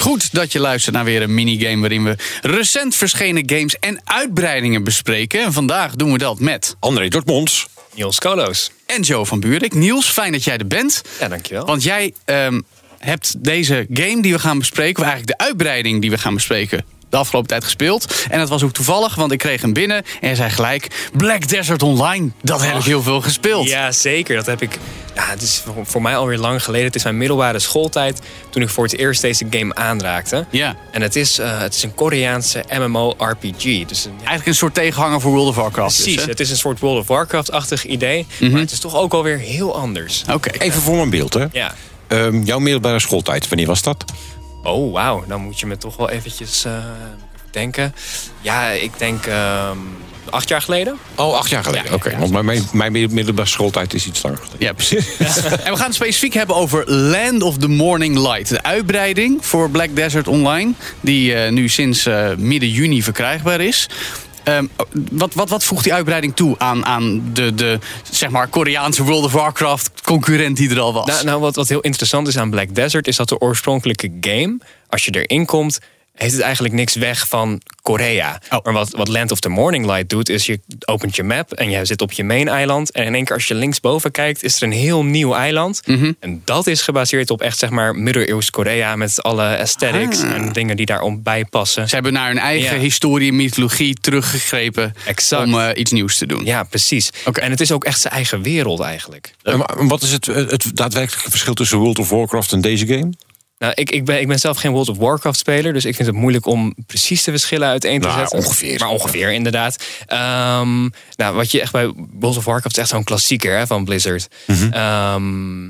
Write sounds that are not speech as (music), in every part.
Goed dat je luistert naar weer een minigame waarin we recent verschenen games en uitbreidingen bespreken. En vandaag doen we dat met André Dortmonds. Niels Kolo's. en Joe van Buurik. Niels, fijn dat jij er bent. Ja, dankjewel. Want jij ehm, hebt deze game die we gaan bespreken, of eigenlijk de uitbreiding die we gaan bespreken, de afgelopen tijd gespeeld. En dat was ook toevallig, want ik kreeg hem binnen en hij zei gelijk: Black Desert Online. Dat heb ik heel veel gespeeld. Ja, zeker. Dat heb ik. Ja, het is voor- mij alweer lang geleden. Het is mijn middelbare schooltijd toen ik voor het eerst deze game aanraakte. Ja. En het is, eh, het is een Koreaanse MMO-RPG. Dus een, ja, Eigenlijk een soort tegenhanger voor World of Warcraft. dus, precies. het is een soort World of Warcraft-achtig idee. Mhm. Maar het is toch ook alweer heel anders. Oké. Even voor mijn beeld, hè. Ja. Ehm, jouw middelbare schooltijd, wanneer was dat? Oh, wauw. Dan moet je me toch wel eventjes eh, denken. Ja, ik denk ehm, acht jaar geleden. Oh, acht jaar geleden. Ja, Oké, ja. want mijn, mijn middelbare schooltijd is iets langer geleden. Ja, precies. (laughs) en we gaan het specifiek hebben over Land of the Morning Light. De uitbreiding voor Black Desert Online. Die eh, nu sinds eh, midden juni verkrijgbaar is. Ehm, wat, wat, wat voegt die uitbreiding toe aan, aan de, de zeg maar, Koreaanse World of Warcraft concurrent die er al was? Nou, nou wat, wat heel interessant is aan Black Desert... is dat de oorspronkelijke game, als je erin komt... heeft het eigenlijk niks weg van Korea. Oh. Maar wat, wat Land of the Morning Light doet... is je opent je map en je zit op je main eiland... en in één keer als je linksboven kijkt... is er een heel nieuw eiland. Mhm. En dat is gebaseerd op echt zeg maar middeleeuws Korea... met alle aesthetics Ah. en dingen die daarom bij passen. Ze hebben naar hun eigen Ja. historie en mythologie teruggegrepen Exact. om eh, iets nieuws te doen. Ja, precies. En het is ook echt zijn eigen wereld eigenlijk. En wa- wat is het, eh, het daadwerkelijke verschil tussen World of Warcraft en deze game? Nou, ik, ik, ben, ik ben zelf geen World of Warcraft speler, dus ik vind het moeilijk om precies de verschillen uiteen te Nou, zetten. ongeveer. Maar ongeveer, inderdaad. Ehm, nou, wat je echt bij World of Warcraft is echt zo'n klassieker hè, van Blizzard. Ehm,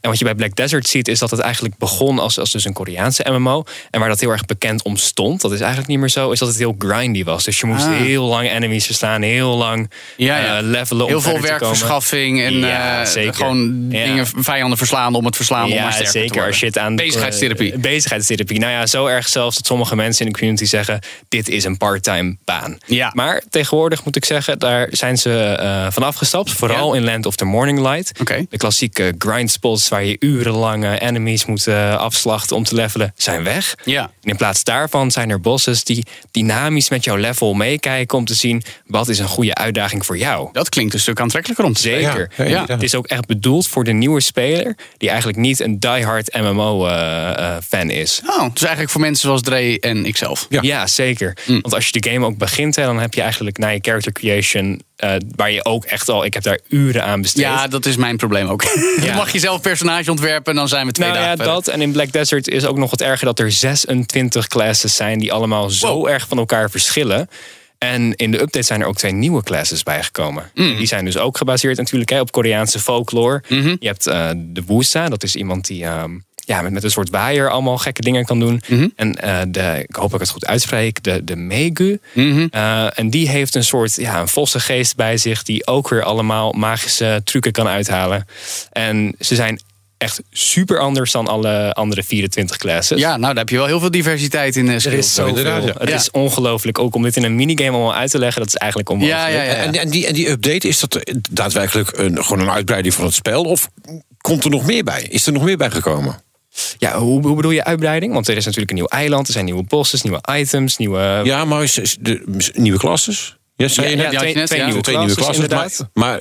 en wat je bij Black Desert ziet, is dat het eigenlijk begon als, als dus een Koreaanse MMO. En waar dat heel erg bekend om stond, dat is eigenlijk niet meer zo, is dat het heel grindy was. Dus je moest Ah. heel lang enemies verslaan, heel lang Ja, ja. eh, levelen om Heel veel werkverschaffing en Ja, eh, gewoon dingen, vijanden verslaan om het verslaan om maar sterker zeker. Als je het aan Bezigheidstherapie. eh, bezigheidstherapie. Nou ja, zo erg zelfs dat sommige mensen in de community zeggen: dit is een part-time baan. Ja. Maar tegenwoordig moet ik zeggen, daar zijn ze eh van afgestapt. Vooral in Land of the Morning Light. De klassieke waar je urenlang eh, enemies moet eh, afslachten om te levelen, zijn weg. Ja. En in plaats daarvan zijn er bosses die dynamisch met jouw level meekijken om te zien wat is een goede uitdaging voor jou. Dat klinkt een stuk aantrekkelijker om te zeggen. Zeker. Ja, ja, Ja, inderdaad. het is ook echt bedoeld voor de nieuwe speler... die eigenlijk niet een diehard MMO-fan is. Oh, dus eigenlijk voor mensen zoals Dre en ikzelf. Ja. Ja, zeker. Mm. Want als je de game ook begint... Hè, dan heb je eigenlijk na je character creation... eh, waar je ook echt al... Ik heb daar uren aan besteed. Ja, dat is mijn probleem ook. (laughs) Dan mag je zelf personage ontwerpen en dan zijn we twee nou ja, dagen verder. dat. En in Black Desert is ook nog wat erger... dat er 26 classes zijn die allemaal zo Wow. erg van elkaar verschillen... En in de update zijn er ook twee nieuwe classes bijgekomen. Mm. Die zijn dus ook gebaseerd natuurlijk hè, op Koreaanse folklore. Mhm. Je hebt eh, de Wusa, dat is iemand die ehm, ja, met, met een soort waaier allemaal gekke dingen kan doen. Mhm. En eh, de, ik hoop dat ik het goed uitspreek, de, de Megu. Mhm. Eh, en die heeft een soort ja, een vossengeest bij zich... die ook weer allemaal magische trucken kan uithalen. En ze zijn echt super anders dan alle andere 24 classes. Ja, nou, daar heb je wel heel veel diversiteit in uh, Er is zoveel. inderdaad, ja. Het Ja. is ongelooflijk. Ook om dit in een minigame allemaal uit te leggen, dat is eigenlijk onmogelijk. Ja, ja, ja. En, en, die, en die update, is dat daadwerkelijk een, gewoon een uitbreiding van het spel? Of komt er nog meer bij? Is er nog meer bij gekomen? Ja, hoe, bedoel je uitbreiding? Want er is natuurlijk een nieuw eiland, er zijn nieuwe bosses, nieuwe items, nieuwe... Ja, maar is, is de, nieuwe klasses? Ja, zei je Ja, net? ja, had je twee, net, twee ja. nieuwe Twee inderdaad. maar, maar,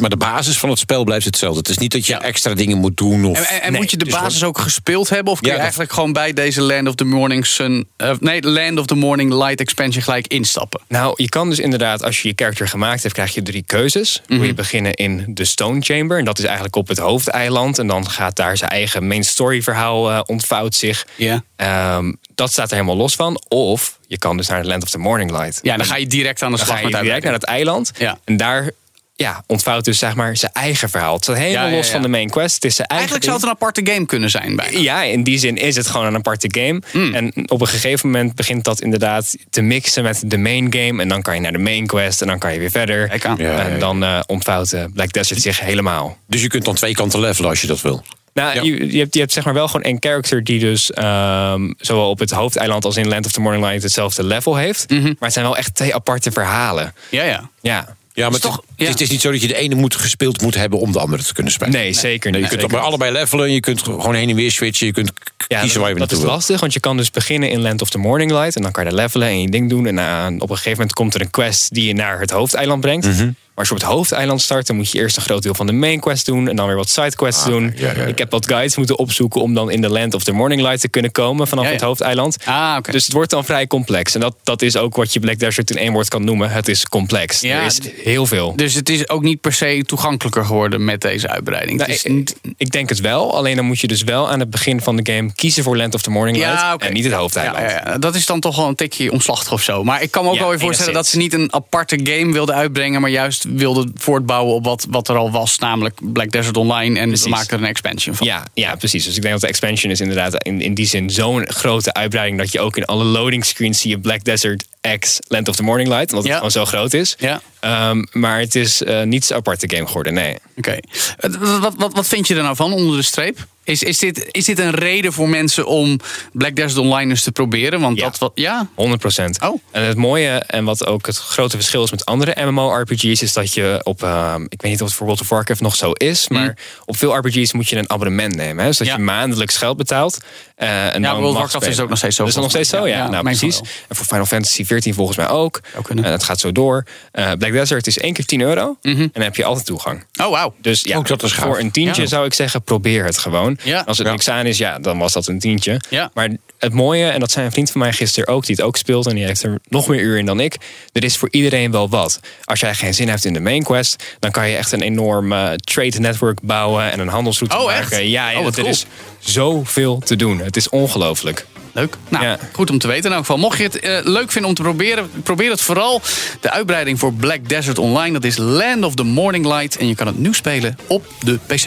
maar de basis van het spel blijft hetzelfde. Het is niet dat je extra dingen moet doen. Of, En, en- en Nee, moet je de basis ook gespeeld hebben? Of kun Ja, je dat- eigenlijk gewoon bij deze Land of the Morning Sun... eh, nee, Land of the Morning Light expansion gelijk instappen? Nou, je kan dus inderdaad, als je je character gemaakt hebt, krijg je drie keuzes. Mhm. Wil je beginnen in de Stone Chamber. En dat is eigenlijk op het hoofdeiland. En dan gaat daar zijn eigen main story verhaal eh, ontvouwt zich. Ja. Ehm, dat staat er helemaal los van. Of je kan dus naar de Land of the Morning Light. Ja, dan ga je direct aan de Dan slag ga je met direct naar dat eiland. Ja. En daar ja, ontvouwt dus zeg maar zijn eigen verhaal. Het staat helemaal Ja, ja, los van de main quest. Het is zijn eigen Eigenlijk zou het een aparte game kunnen zijn bijna. ja, in die zin is het gewoon een aparte game. Hmm. En op een gegeven moment begint dat inderdaad te mixen met de main game. En dan kan je naar de main quest en dan kan je weer verder. Kijk aan. Ja, ja, ja. En dan eh ontvouwt eh, Black Desert zich helemaal. Dus je kunt dan twee kanten levelen als je dat wil. Nou, Ja. je, je, hebt, je hebt zeg maar wel gewoon een character die dus ehm, zowel op het hoofdeiland als in Land of the Morning Light hetzelfde level heeft. Mhm. Maar het zijn wel echt twee aparte verhalen. Ja, ja. Ja. Ja, maar Is het, toch- is, ja. het is niet zo dat je de ene moet gespeeld moet hebben om de andere te kunnen spelen. Nee, zeker niet. je kunt bij allebei levelen. Je kunt gewoon heen en weer switchen. Je kunt Ja, kiezen waar je dat, dat naartoe is wil. lastig, want je kan dus beginnen in Land of the Morning Light. En dan kan je daar levelen en je ding doen. En na- op een gegeven moment komt er een quest die je naar het hoofdeiland brengt. Mhm. Maar als je op het hoofdeiland start, dan moet je eerst een groot deel van de main quest doen. En dan weer wat side quests doen. Ah, ja, ja, ja. Ik heb wat guides moeten opzoeken om dan in de Land of the Morning Light te kunnen komen vanaf het hoofdeiland. Ah. Dus het wordt dan vrij complex. En dat, dat is ook wat je Black Desert in één woord kan noemen. Het is complex. Ja, er is heel veel. Dus het is ook niet per se toegankelijker geworden met deze uitbreiding. Nou, is ik, niet... ik denk het wel. Alleen dan moet je dus wel aan het begin van de game kiezen voor Land of the Morning Light. En niet het hoofdeiland. Dat is dan toch wel een tikje omslachtig of zo. Maar ik kan me ook wel weer voorstellen dat ze niet een aparte game wilden uitbrengen, maar juist wilden voortbouwen op wat, wat er al was, namelijk Black Desert Online. En Precies. maken er een expansion van. Ja, ja, precies. Dus ik denk dat de expansion is inderdaad in, in die zin zo'n grote uitbreiding... dat je ook in alle loading screens zie je Black Desert X Land of the Morning Light. Omdat Ja. het gewoon zo groot is. Ja. Ehm, maar het is eh, niet zo'n aparte game geworden, nee. Oké. Eh, Wat, wat, wat vind je er nou van onder de streep? Is, is, dit, is dit een reden voor mensen om Black Desert Online eens te proberen? Want Ja. dat wat. Ja? 100 procent. Oh. En het mooie en wat ook het grote verschil is met andere MMO-RPG's... is dat je op, ehm, ik weet niet of het voor World of Warcraft nog zo is... maar op veel RPG's moet je een abonnement nemen. Hè? Dus dat Mm. Ja. je maandelijks geld betaalt. eh, en Ja, dan World of Warcraft is ook nog steeds zo, Dat is nog steeds zo, ja. Ja, ja, nou, precies. En voor Final Fantasy 14 volgens mij ook. En het gaat zo door. Eh, Black Desert is één keer 10 euro. En dan heb je altijd toegang. Oh, wauw. Dus ja, Ook dat is gaaf. voor een tientje Ja. zou ik zeggen, probeer het gewoon. Ja. Als het Ja. niks aan is, ja, dan was dat een tientje. Ja. Maar het mooie, en dat zei een vriend van mij gisteren ook, die het ook speelt, en die heeft er nog meer uur in dan ik. Er is voor iedereen wel wat. Als jij geen zin hebt in de main quest, dan kan je echt een enorm eh, trade network bouwen en een handelsroute Oh, maken. echt? Ja, ja Oh, wat er cool. is zoveel te doen. Het is ongelooflijk. Leuk. Nou, Ja. goed om te weten in elk geval. Mocht je het eh, leuk vinden om te proberen, probeer het vooral. De uitbreiding voor Black Desert Online, dat is Land of the Morning Light. En je kan het nu spelen op de PC.